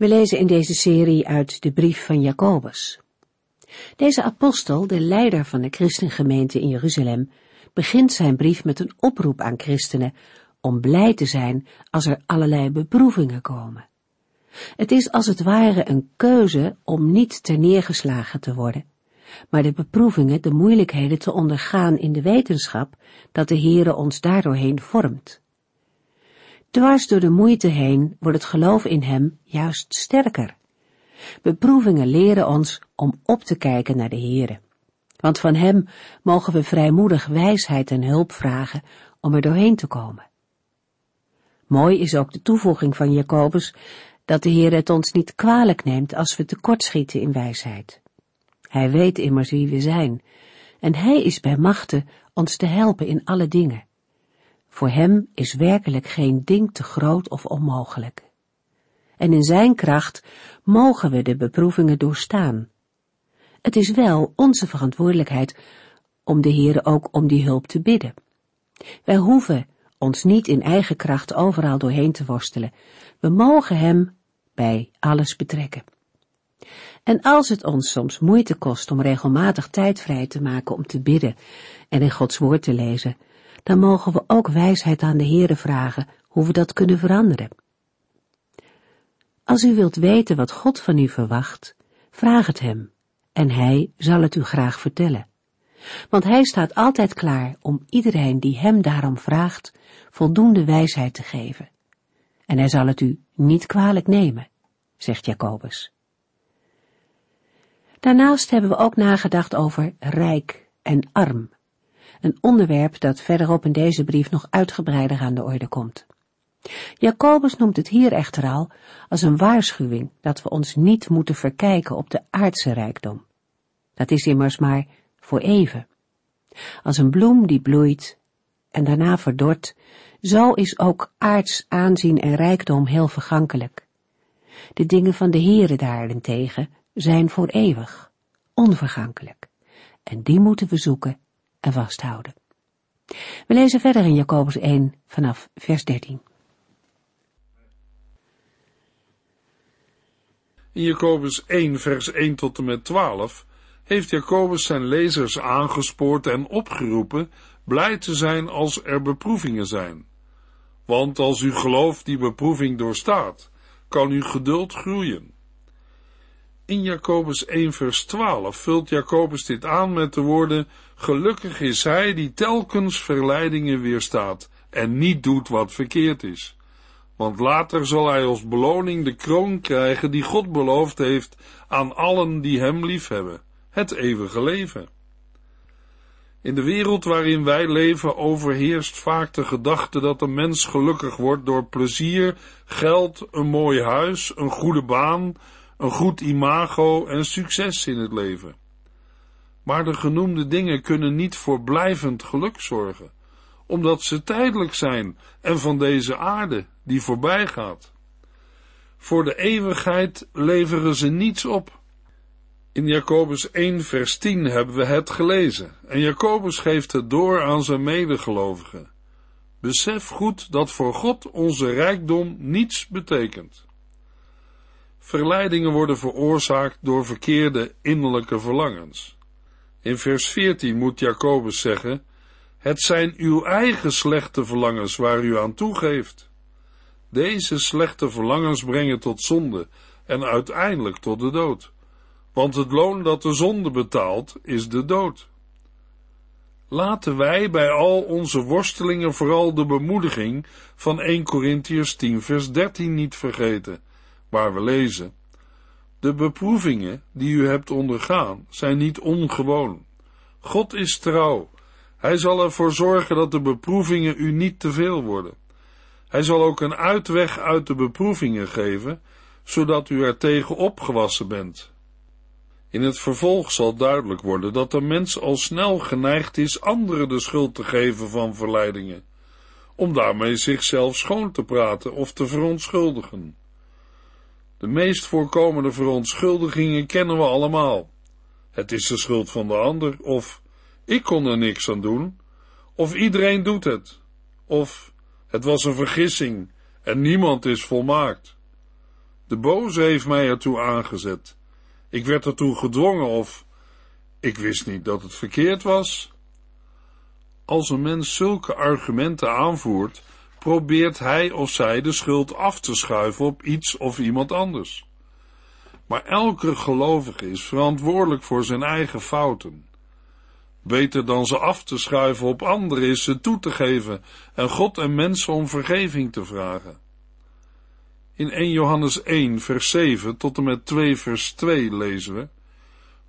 We lezen in deze serie uit de brief van Jacobus. Deze apostel, de leider van de christengemeente in Jeruzalem, begint zijn brief met een oproep aan christenen om blij te zijn als er allerlei beproevingen komen. Het is als het ware een keuze om niet terneergeslagen te worden, maar de beproevingen, de moeilijkheden te ondergaan in de wetenschap dat de Heere ons daardoorheen vormt. Dwars door de moeite heen wordt het geloof in Hem juist sterker. Beproevingen leren ons om op te kijken naar de Heere. Want van Hem mogen we vrijmoedig wijsheid en hulp vragen om er doorheen te komen. Mooi is ook de toevoeging van Jacobus dat de Heer het ons niet kwalijk neemt als we tekortschieten in wijsheid. Hij weet immers wie we zijn, en Hij is bij machte ons te helpen in alle dingen. Voor hem is werkelijk geen ding te groot of onmogelijk. En in zijn kracht mogen we de beproevingen doorstaan. Het is wel onze verantwoordelijkheid om de Heere ook om die hulp te bidden. Wij hoeven ons niet in eigen kracht overal doorheen te worstelen. We mogen hem bij alles betrekken. En als het ons soms moeite kost om regelmatig tijd vrij te maken om te bidden en in Gods woord te lezen, dan mogen we ook wijsheid aan de Heere vragen hoe we dat kunnen veranderen. Als u wilt weten wat God van u verwacht, vraag het hem, en hij zal het u graag vertellen. Want hij staat altijd klaar om iedereen die hem daarom vraagt, voldoende wijsheid te geven. En hij zal het u niet kwalijk nemen, zegt Jacobus. Daarnaast hebben we ook nagedacht over rijk en arm een onderwerp dat verderop in deze brief nog uitgebreider aan de orde komt. Jacobus noemt het hier echter al als een waarschuwing dat we ons niet moeten verkijken op de aardse rijkdom. Dat is immers maar voor even. Als een bloem die bloeit en daarna verdort, zo is ook aards aanzien en rijkdom heel vergankelijk. De dingen van de Heere daarentegen zijn voor eeuwig, onvergankelijk, en die moeten we zoeken en vasthouden. We lezen verder in Jacobus 1 vanaf vers 13. In Jacobus 1 vers 1 tot en met 12 heeft Jacobus zijn lezers aangespoord en opgeroepen blij te zijn als er beproevingen zijn. Want als u geloof die beproeving doorstaat, kan uw geduld groeien. In Jacobus 1 vers 12 vult Jacobus dit aan met de woorden Gelukkig is hij die telkens verleidingen weerstaat en niet doet wat verkeerd is. Want later zal hij als beloning de kroon krijgen die God beloofd heeft aan allen die hem liefhebben, het eeuwige leven. In de wereld waarin wij leven overheerst vaak de gedachte dat een mens gelukkig wordt door plezier, geld, een mooi huis, een goede baan, een goed imago en succes in het leven. Maar de genoemde dingen kunnen niet voor blijvend geluk zorgen, omdat ze tijdelijk zijn en van deze aarde die voorbij gaat. Voor de eeuwigheid leveren ze niets op. In Jacobus 1 vers 10 hebben we het gelezen en Jacobus geeft het door aan zijn medegelovigen. Besef goed dat voor God onze rijkdom niets betekent. Verleidingen worden veroorzaakt door verkeerde innerlijke verlangens. In vers 14 moet Jacobus zeggen, het zijn uw eigen slechte verlangens waar u aan toegeeft. Deze slechte verlangens brengen tot zonde en uiteindelijk tot de dood. Want het loon dat de zonde betaalt is de dood. Laten wij bij al onze worstelingen vooral de bemoediging van 1 Corinthians 10 vers 13 niet vergeten, waar we lezen de beproevingen die u hebt ondergaan zijn niet ongewoon. God is trouw. Hij zal ervoor zorgen dat de beproevingen u niet te veel worden. Hij zal ook een uitweg uit de beproevingen geven, zodat u er tegen opgewassen bent. In het vervolg zal duidelijk worden dat de mens al snel geneigd is anderen de schuld te geven van verleidingen, om daarmee zichzelf schoon te praten of te verontschuldigen. De meest voorkomende verontschuldigingen kennen we allemaal. Het is de schuld van de ander, of ik kon er niks aan doen, of iedereen doet het, of het was een vergissing en niemand is volmaakt. De boze heeft mij ertoe aangezet. Ik werd ertoe gedwongen of ik wist niet dat het verkeerd was. Als een mens zulke argumenten aanvoert, probeert hij of zij de schuld af te schuiven op iets of iemand anders. Maar elke gelovige is verantwoordelijk voor zijn eigen fouten. Beter dan ze af te schuiven op anderen is ze toe te geven en God en mensen om vergeving te vragen. In 1 Johannes 1 vers 7 tot en met 2 vers 2 lezen we,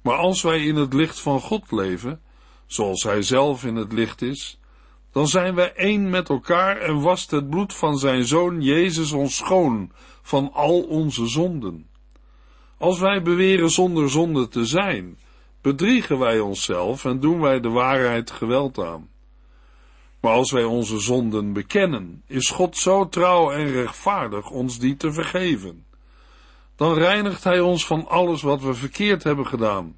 Maar als wij in het licht van God leven, zoals Hij zelf in het licht is, dan zijn wij één met elkaar en wast het bloed van zijn Zoon Jezus ons schoon van al onze zonden. Als wij beweren zonder zonde te zijn, bedriegen wij onszelf en doen wij de waarheid geweld aan. Maar als wij onze zonden bekennen, is God zo trouw en rechtvaardig ons die te vergeven. Dan reinigt Hij ons van alles wat we verkeerd hebben gedaan.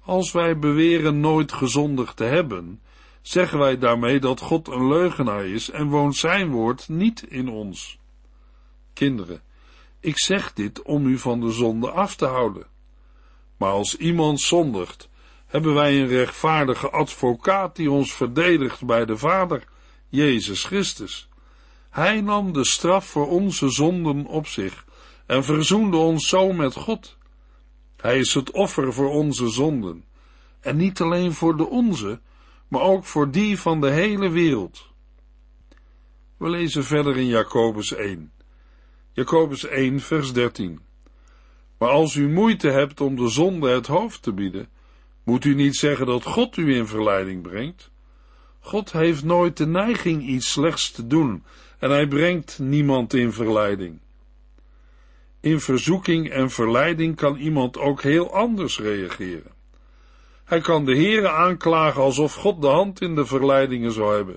Als wij beweren nooit gezondigd te hebben, zeggen wij daarmee dat God een leugenaar is en woont Zijn woord niet in ons. Kinderen, ik zeg dit om u van de zonde af te houden. Maar als iemand zondigt, hebben wij een rechtvaardige advocaat die ons verdedigt bij de Vader, Jezus Christus. Hij nam de straf voor onze zonden op zich en verzoende ons zo met God. Hij is het offer voor onze zonden, en niet alleen voor de onze, maar ook voor die van de hele wereld. We lezen verder in Jacobus 1. Jacobus 1, vers 13. Maar als u moeite hebt om de zonde het hoofd te bieden, moet u niet zeggen dat God u in verleiding brengt. God heeft nooit de neiging iets slechts te doen en hij brengt niemand in verleiding. In verzoeking en verleiding kan iemand ook heel anders reageren. Hij kan de Heere aanklagen alsof God de hand in de verleidingen zou hebben.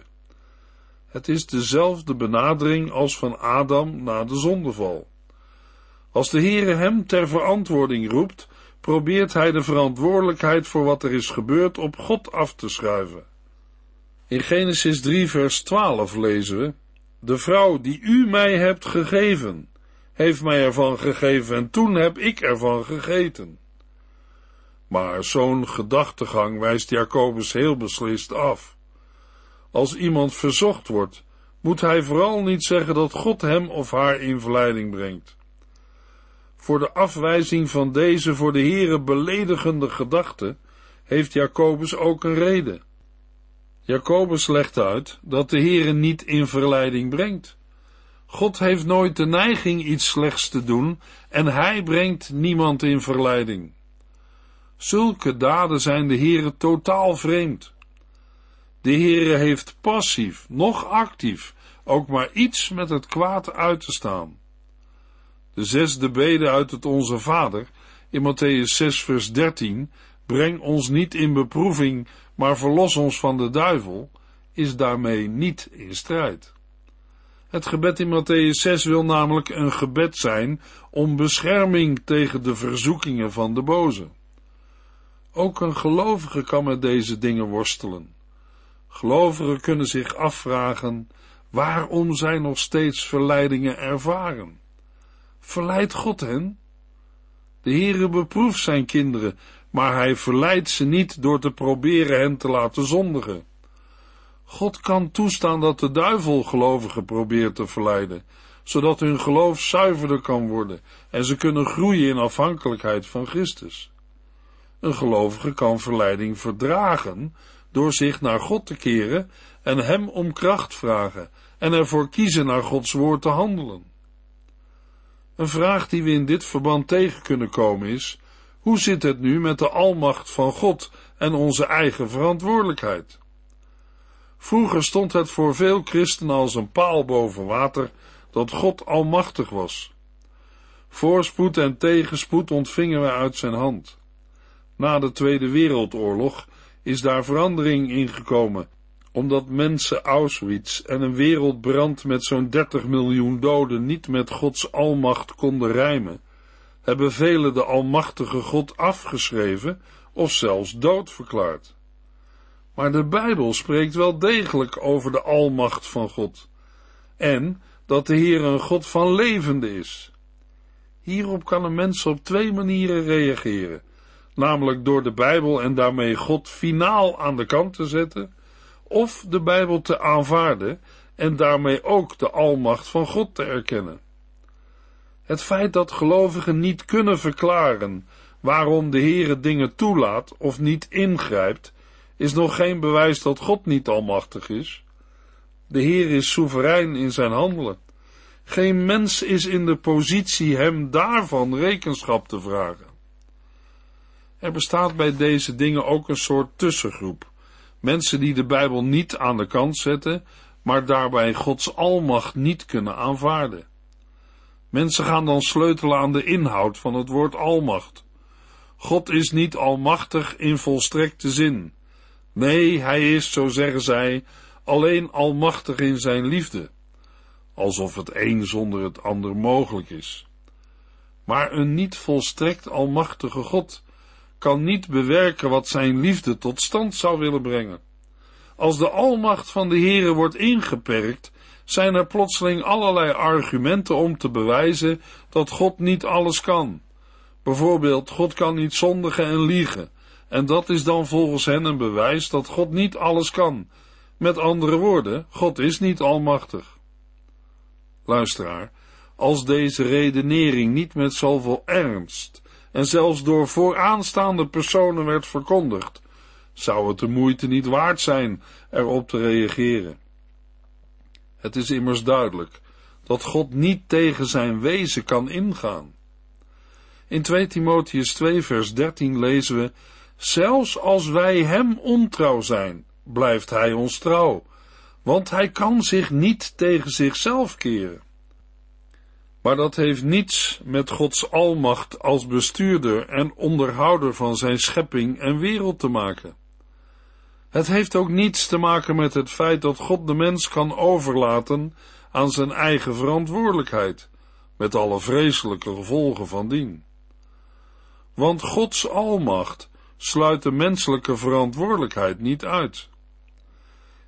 Het is dezelfde benadering als van Adam na de zondeval. Als de Heere hem ter verantwoording roept, probeert hij de verantwoordelijkheid voor wat er is gebeurd op God af te schuiven. In Genesis 3 vers 12 lezen we, De vrouw die u mij hebt gegeven, heeft mij ervan gegeven en toen heb ik ervan gegeten. Maar zo'n gedachtegang wijst Jacobus heel beslist af. Als iemand verzocht wordt, moet hij vooral niet zeggen dat God hem of haar in verleiding brengt. Voor de afwijzing van deze voor de Heere beledigende gedachte heeft Jacobus ook een reden. Jacobus legt uit dat de Heere niet in verleiding brengt. God heeft nooit de neiging iets slechts te doen en hij brengt niemand in verleiding. Zulke daden zijn de Heere totaal vreemd. De Heere heeft passief, nog actief, ook maar iets met het kwaad uit te staan. De zesde bede uit het Onze Vader, in Matthäus 6 vers 13, breng ons niet in beproeving, maar verlos ons van de duivel, is daarmee niet in strijd. Het gebed in Matthäus 6 wil namelijk een gebed zijn om bescherming tegen de verzoekingen van de boze. Ook een gelovige kan met deze dingen worstelen. Gelovigen kunnen zich afvragen waarom zij nog steeds verleidingen ervaren. Verleidt God hen? De Heere beproeft zijn kinderen, maar hij verleidt ze niet door te proberen hen te laten zondigen. God kan toestaan dat de duivel gelovigen probeert te verleiden, zodat hun geloof zuiverder kan worden en ze kunnen groeien in afhankelijkheid van Christus. Een gelovige kan verleiding verdragen door zich naar God te keren en hem om kracht vragen en ervoor kiezen naar Gods woord te handelen. Een vraag die we in dit verband tegen kunnen komen is, hoe zit het nu met de almacht van God en onze eigen verantwoordelijkheid? Vroeger stond het voor veel christenen als een paal boven water dat God almachtig was. Voorspoed en tegenspoed ontvingen wij uit zijn hand. Na de Tweede Wereldoorlog is daar verandering ingekomen, omdat mensen Auschwitz en een wereldbrand met zo'n 30 miljoen doden niet met Gods almacht konden rijmen, hebben velen de almachtige God afgeschreven of zelfs dood verklaard. Maar de Bijbel spreekt wel degelijk over de almacht van God en dat de Heer een God van levende is. Hierop kan een mens op twee manieren reageren, namelijk door de Bijbel en daarmee God finaal aan de kant te zetten, of de Bijbel te aanvaarden en daarmee ook de almacht van God te erkennen. Het feit dat gelovigen niet kunnen verklaren waarom de Heere dingen toelaat of niet ingrijpt, is nog geen bewijs dat God niet almachtig is. De Heer is soeverein in zijn handelen. Geen mens is in de positie hem daarvan rekenschap te vragen. Er bestaat bij deze dingen ook een soort tussengroep. Mensen die de Bijbel niet aan de kant zetten, maar daarbij Gods almacht niet kunnen aanvaarden. Mensen gaan dan sleutelen aan de inhoud van het woord almacht. God is niet almachtig in volstrekte zin. Nee, hij is, zo zeggen zij, alleen almachtig in zijn liefde, alsof het een zonder het ander mogelijk is. Maar een niet volstrekt almachtige God kan niet bewerken wat zijn liefde tot stand zou willen brengen. Als de almacht van de Heere wordt ingeperkt, zijn er plotseling allerlei argumenten om te bewijzen dat God niet alles kan. Bijvoorbeeld, God kan niet zondigen en liegen, en dat is dan volgens hen een bewijs dat God niet alles kan. Met andere woorden, God is niet almachtig. Luisteraar, als deze redenering niet met zoveel ernst en zelfs door vooraanstaande personen werd verkondigd, zou het de moeite niet waard zijn erop te reageren. Het is immers duidelijk dat God niet tegen zijn wezen kan ingaan. In 2 Timotheus 2 vers 13 lezen we, zelfs als wij hem ontrouw zijn, blijft hij ons trouw, want hij kan zich niet tegen zichzelf keren. Maar dat heeft niets met Gods almacht als bestuurder en onderhouder van zijn schepping en wereld te maken. Het heeft ook niets te maken met het feit dat God de mens kan overlaten aan zijn eigen verantwoordelijkheid, met alle vreselijke gevolgen van dien. Want Gods almacht sluit de menselijke verantwoordelijkheid niet uit.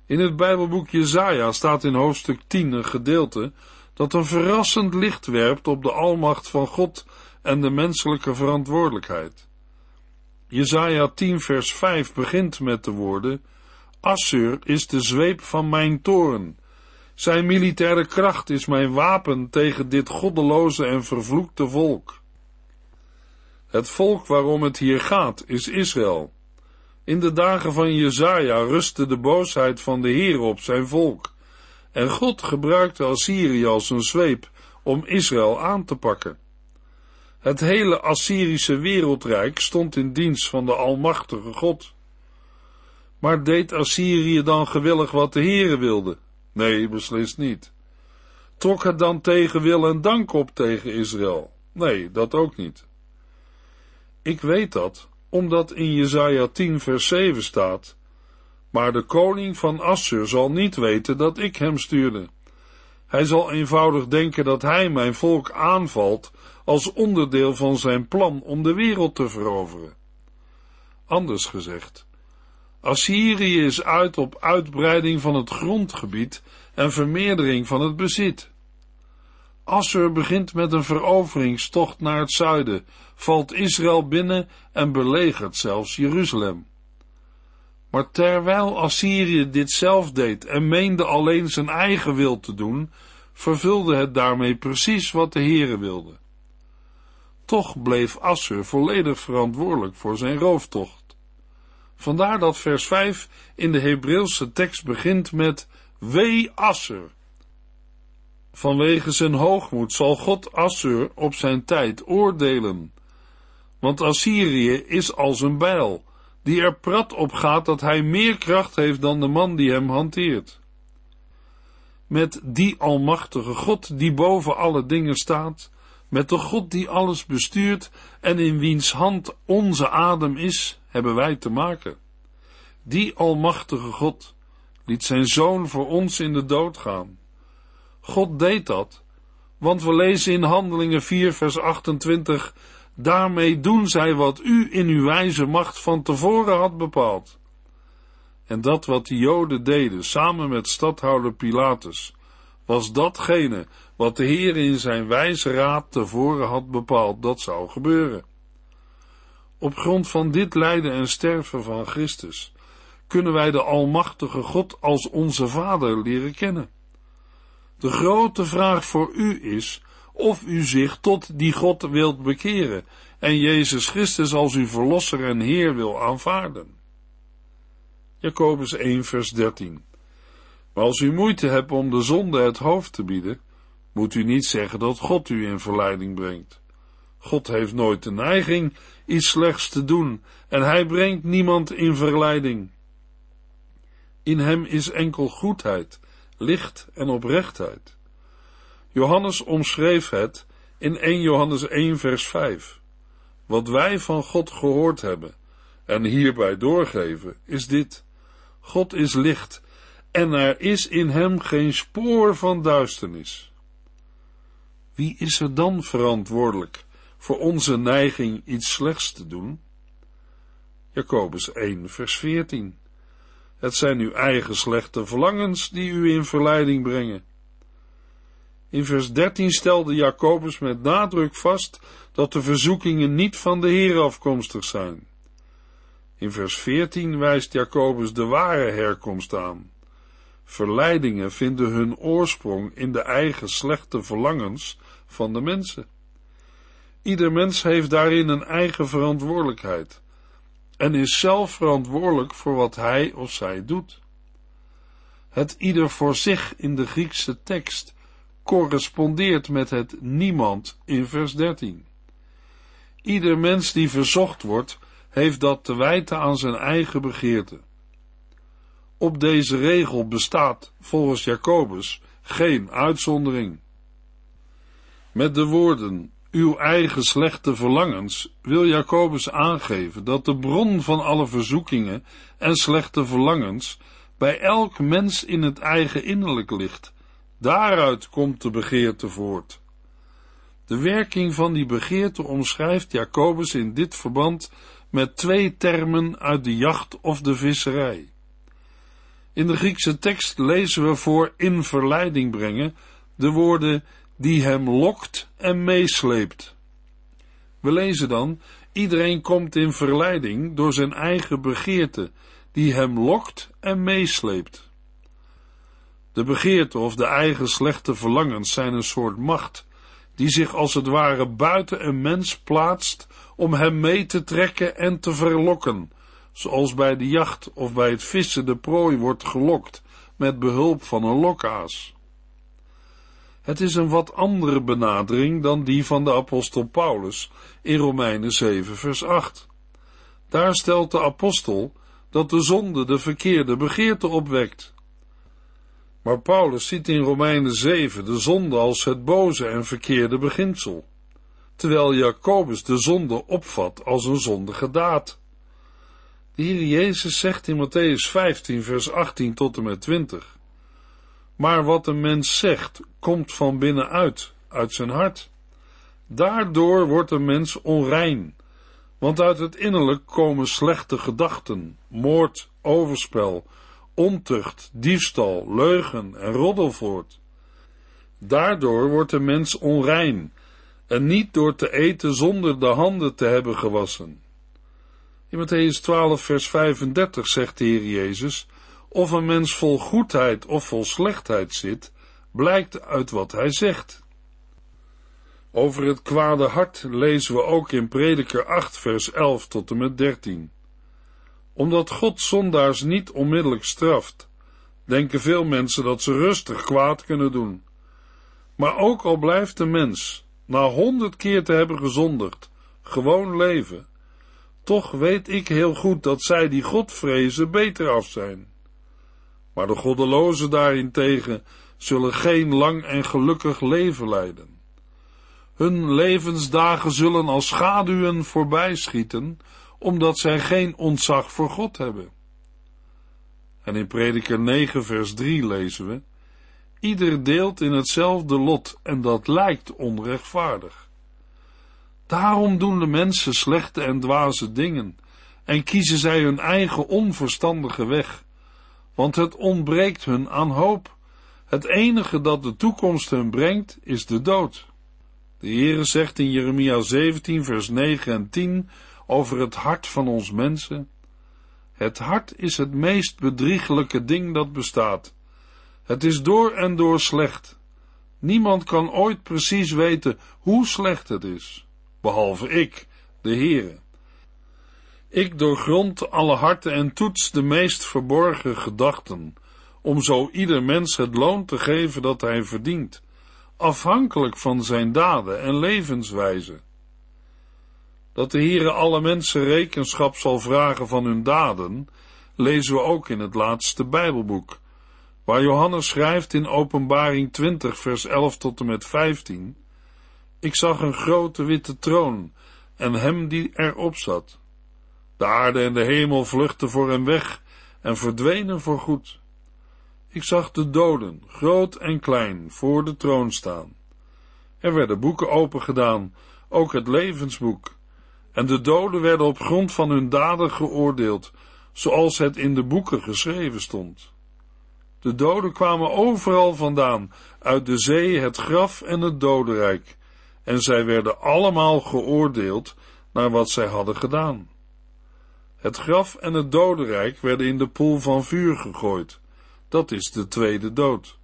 In het Bijbelboek Jezaja staat in hoofdstuk 10 een gedeelte dat een verrassend licht werpt op de almacht van God en de menselijke verantwoordelijkheid. Jezaja 10 vers 5 begint met de woorden, Assur is de zweep van mijn toren. Zijn militaire kracht is mijn wapen tegen dit goddeloze en vervloekte volk. Het volk waarom het hier gaat is Israël. In de dagen van Jezaja rustte de boosheid van de Heer op zijn volk. En God gebruikte Assyrië als een zweep om Israël aan te pakken. Het hele Assyrische wereldrijk stond in dienst van de Almachtige God. Maar deed Assyrië dan gewillig wat de Heere wilde? Nee, beslist niet. Trok het dan tegen wil en dank op tegen Israël? Nee, dat ook niet. Ik weet dat, omdat in Jesaja 10 vers 7 staat, maar de koning van Assur zal niet weten dat ik hem stuurde. Hij zal eenvoudig denken dat hij mijn volk aanvalt als onderdeel van zijn plan om de wereld te veroveren. Anders gezegd, Assyrië is uit op uitbreiding van het grondgebied en vermeerdering van het bezit. Assur begint met een veroveringstocht naar het zuiden, valt Israël binnen en belegert zelfs Jeruzalem. Maar terwijl Assyrië dit zelf deed en meende alleen zijn eigen wil te doen, vervulde het daarmee precies wat de Heere wilde. Toch bleef Assur volledig verantwoordelijk voor zijn rooftocht. Vandaar dat vers 5 in de Hebreeuwse tekst begint met Wee Assur. Vanwege zijn hoogmoed zal God Assur op zijn tijd oordelen. Want Assyrië is als een bijl, die er prat op gaat dat hij meer kracht heeft dan de man die hem hanteert. Met die almachtige God die boven alle dingen staat, Met de God die alles bestuurt en in wiens hand onze adem is, hebben wij te maken. Die almachtige God liet zijn zoon voor ons in de dood gaan. God deed dat, want we lezen in Handelingen 4 vers 28, daarmee doen zij wat u in uw wijze macht van tevoren had bepaald. En dat wat de Joden deden samen met stadhouder Pilatus, was datgene wat de Heer in zijn wijze raad tevoren had bepaald dat zou gebeuren. Op grond van dit lijden en sterven van Christus kunnen wij de Almachtige God als onze Vader leren kennen. De grote vraag voor u is of u zich tot die God wilt bekeren en Jezus Christus als uw Verlosser en Heer wil aanvaarden. Jacobus 1 vers 13 Maar als u moeite hebt om de zonde het hoofd te bieden, moet u niet zeggen dat God u in verleiding brengt. God heeft nooit de neiging iets slechts te doen en hij brengt niemand in verleiding. In hem is enkel goedheid, licht en oprechtheid. Johannes omschreef het in 1 Johannes 1 vers 5. Wat wij van God gehoord hebben en hierbij doorgeven, is dit. God is licht en er is in hem geen spoor van duisternis. Wie is er dan verantwoordelijk voor onze neiging iets slechts te doen? Jacobus 1 vers 14. Het zijn uw eigen slechte verlangens die u in verleiding brengen. In vers 13 stelde Jacobus met nadruk vast dat de verzoekingen niet van de Heer afkomstig zijn. In vers 14 wijst Jacobus de ware herkomst aan. Verleidingen vinden hun oorsprong in de eigen slechte verlangens van de mensen. Ieder mens heeft daarin een eigen verantwoordelijkheid en is zelf verantwoordelijk voor wat hij of zij doet. Het ieder voor zich in de Griekse tekst correspondeert met het niemand in vers 13. Ieder mens die verzocht wordt, heeft dat te wijten aan zijn eigen begeerte. Op deze regel bestaat, volgens Jacobus, geen uitzondering. Met de woorden uw eigen slechte verlangens, wil Jacobus aangeven dat de bron van alle verzoekingen en slechte verlangens bij elk mens in het eigen innerlijk ligt. Daaruit komt de begeerte voort. De werking van die begeerte omschrijft Jacobus in dit verband met twee termen uit de jacht of de visserij. In de Griekse tekst lezen we voor in verleiding brengen de woorden die hem lokt en meesleept. We lezen dan, iedereen komt in verleiding door zijn eigen begeerte, die hem lokt en meesleept. De begeerte of de eigen slechte verlangens zijn een soort macht, die zich als het ware buiten een mens plaatst om hem mee te trekken en te verlokken, zoals bij de jacht of bij het vissen de prooi wordt gelokt met behulp van een lokaas. Het is een wat andere benadering dan die van de apostel Paulus in Romeinen 7 vers 8. Daar stelt de apostel dat de zonde de verkeerde begeerte opwekt. Maar Paulus ziet in Romeinen 7 de zonde als het boze en verkeerde beginsel, terwijl Jacobus de zonde opvat als een zondige daad. De Jezus zegt in Matthäus 15 vers 18 tot en met 20 maar wat een mens zegt, komt van binnenuit, uit zijn hart. Daardoor wordt een mens onrein, want uit het innerlijk komen slechte gedachten, moord, overspel, ontucht, diefstal, leugen en roddel voort. Daardoor wordt de mens onrein, en niet door te eten zonder de handen te hebben gewassen. In Matthäus 12 vers 35 zegt de Heer Jezus, of een mens vol goedheid of vol slechtheid zit, blijkt uit wat hij zegt. Over het kwade hart lezen we ook in Prediker 8 vers 11 tot en met 13. Omdat God zondaars niet onmiddellijk straft, denken veel mensen dat ze rustig kwaad kunnen doen. Maar ook al blijft de mens, na honderd keer te hebben gezondigd, gewoon leven, toch weet ik heel goed dat zij die God vrezen beter af zijn. Maar de goddelozen daarentegen zullen geen lang en gelukkig leven leiden. Hun levensdagen zullen als schaduwen voorbijschieten, omdat zij geen ontzag voor God hebben. En in Prediker 9 vers 3 lezen we, Ieder deelt in hetzelfde lot en dat lijkt onrechtvaardig. Daarom doen de mensen slechte en dwaze dingen en kiezen zij hun eigen onverstandige weg, want het ontbreekt hun aan hoop. Het enige dat de toekomst hun brengt is de dood. De Heere zegt in Jeremia 17 vers 9 en 10 over het hart van ons mensen. Het hart is het meest bedriegelijke ding dat bestaat. Het is door en door slecht. Niemand kan ooit precies weten hoe slecht het is, behalve ik, de Heere. Ik doorgrond alle harten en toets de meest verborgen gedachten, om zo ieder mens het loon te geven dat hij verdient, afhankelijk van zijn daden en levenswijze. Dat de Heere alle mensen rekenschap zal vragen van hun daden, lezen we ook in het laatste Bijbelboek, waar Johannes schrijft in Openbaring 20, vers 11 tot en met 15: Ik zag een grote witte troon en hem die erop zat. De aarde en de hemel vluchtten voor hem weg en verdwenen voor goed. Ik zag de doden, groot en klein, voor de troon staan. Er werden boeken opengedaan, ook het levensboek. En de doden werden op grond van hun daden geoordeeld, zoals het in de boeken geschreven stond. De doden kwamen overal vandaan, uit de zee, het graf en het dodenrijk, en zij werden allemaal geoordeeld naar wat zij hadden gedaan. Het graf en het dodenrijk werden in de poel van vuur gegooid. Dat is de tweede dood.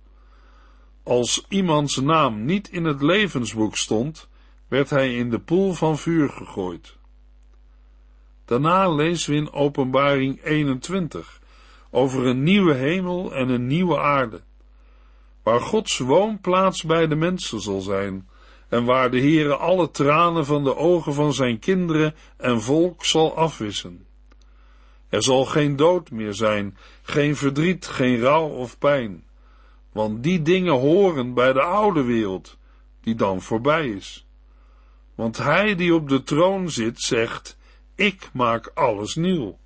Als iemands naam niet in het levensboek stond, werd hij in de poel van vuur gegooid. Daarna lezen we in Openbaring 21 over een nieuwe hemel en een nieuwe aarde, waar Gods woonplaats bij de mensen zal zijn en waar de Heere alle tranen van de ogen van zijn kinderen en volk zal afwissen. Er zal geen dood meer zijn, geen verdriet, geen rouw of pijn, want die dingen horen bij de oude wereld, die dan voorbij is. Want hij die op de troon zit, zegt, ik maak alles nieuw.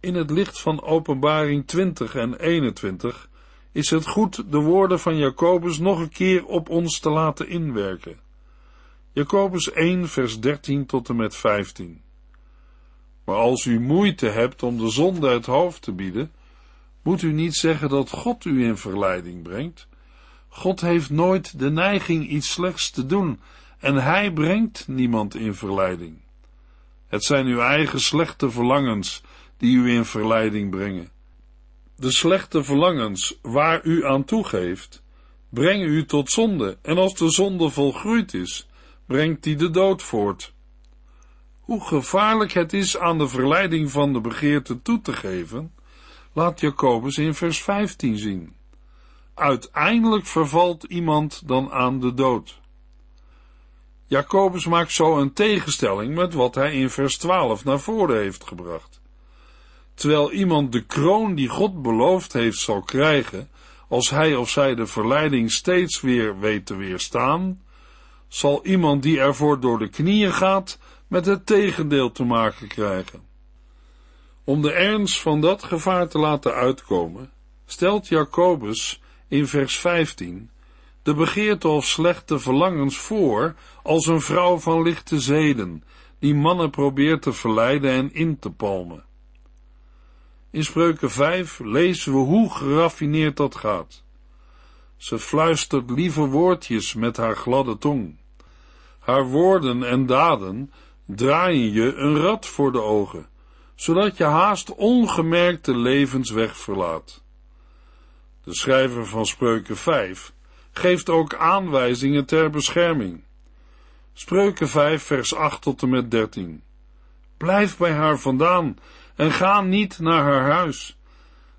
In het licht van openbaring 20 en 21 is het goed de woorden van Jacobus nog een keer op ons te laten inwerken. Jacobus 1 vers 13 tot en met 15. Maar als u moeite hebt om de zonde het hoofd te bieden, moet u niet zeggen dat God u in verleiding brengt. God heeft nooit de neiging iets slechts te doen en hij brengt niemand in verleiding. Het zijn uw eigen slechte verlangens die u in verleiding brengen. De slechte verlangens waar u aan toegeeft, brengen u tot zonde, en als de zonde volgroeid is, brengt die de dood voort. Hoe gevaarlijk het is aan de verleiding van de begeerte toe te geven, laat Jacobus in vers 15 zien. Uiteindelijk vervalt iemand dan aan de dood. Jacobus maakt zo een tegenstelling met wat hij in vers 12 naar voren heeft gebracht. Terwijl iemand de kroon die God beloofd heeft zal krijgen, als hij of zij de verleiding steeds weer weet te weerstaan, zal iemand die ervoor door de knieën gaat, met het tegendeel te maken krijgen. Om de ernst van dat gevaar te laten uitkomen, stelt Jacobus in vers 15 de begeerte of slechte verlangens voor als een vrouw van lichte zeden, die mannen probeert te verleiden en in te palmen. In spreuken 5 lezen we hoe geraffineerd dat gaat. Ze fluistert lieve woordjes met haar gladde tong. Haar woorden en daden draaien je een rad voor de ogen, zodat je haast ongemerkt de levensweg verlaat. De schrijver van Spreuken 5 geeft ook aanwijzingen ter bescherming. Spreuken 5 vers 8 tot en met 13. Blijf bij haar vandaan en ga niet naar haar huis.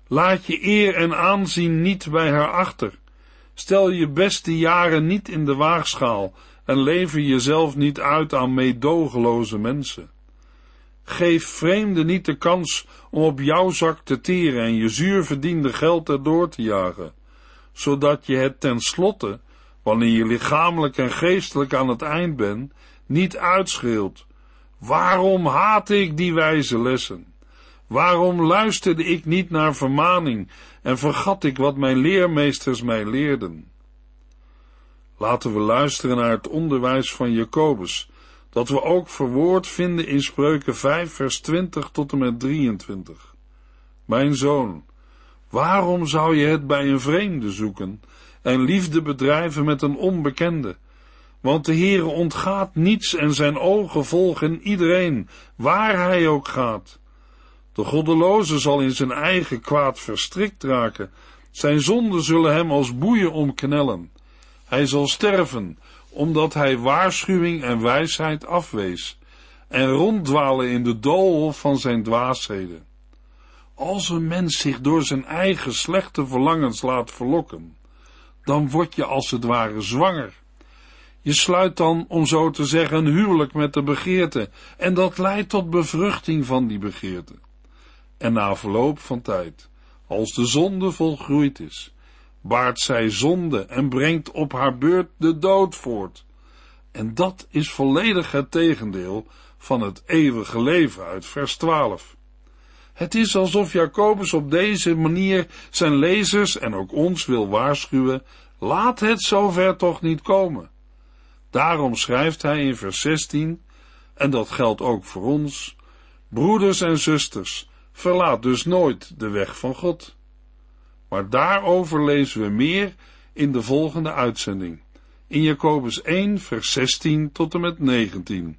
Laat je eer en aanzien niet bij haar achter. Stel je beste jaren niet in de waagschaal en lever jezelf niet uit aan meedogenloze mensen. Geef vreemden niet de kans om op jouw zak te teren en je zuur verdiende geld erdoor te jagen, zodat je het tenslotte wanneer je lichamelijk en geestelijk aan het eind bent, niet uitschreeuwt. Waarom haatte ik die wijze lessen? Waarom luisterde ik niet naar vermaning en vergat ik wat mijn leermeesters mij leerden? Laten we luisteren naar het onderwijs van Jacobus, dat we ook verwoord vinden in Spreuken 5, vers 20 tot en met 23. Mijn zoon, waarom zou je het bij een vreemde zoeken en liefde bedrijven met een onbekende? Want de Heere ontgaat niets en zijn ogen volgen iedereen, waar hij ook gaat. De goddeloze zal in zijn eigen kwaad verstrikt raken, zijn zonden zullen hem als boeien omknellen. Hij zal sterven, omdat hij waarschuwing en wijsheid afwees, en ronddwalen in de doolhof van zijn dwaasheden. Als een mens zich door zijn eigen slechte verlangens laat verlokken, dan word je als het ware zwanger. Je sluit dan, om zo te zeggen, een huwelijk met de begeerte, en dat leidt tot bevruchting van die begeerte. En na verloop van tijd, als de zonde volgroeid is, baart zij zonde en brengt op haar beurt de dood voort. En dat is volledig het tegendeel van het eeuwige leven uit vers 12. Het is alsof Jacobus op deze manier zijn lezers en ook ons wil waarschuwen, laat het zover toch niet komen. Daarom schrijft hij in vers 16, en dat geldt ook voor ons, broeders en zusters, verlaat dus nooit de weg van God. Maar daarover lezen we meer in de volgende uitzending, in Jacobus 1, vers 16 tot en met 19.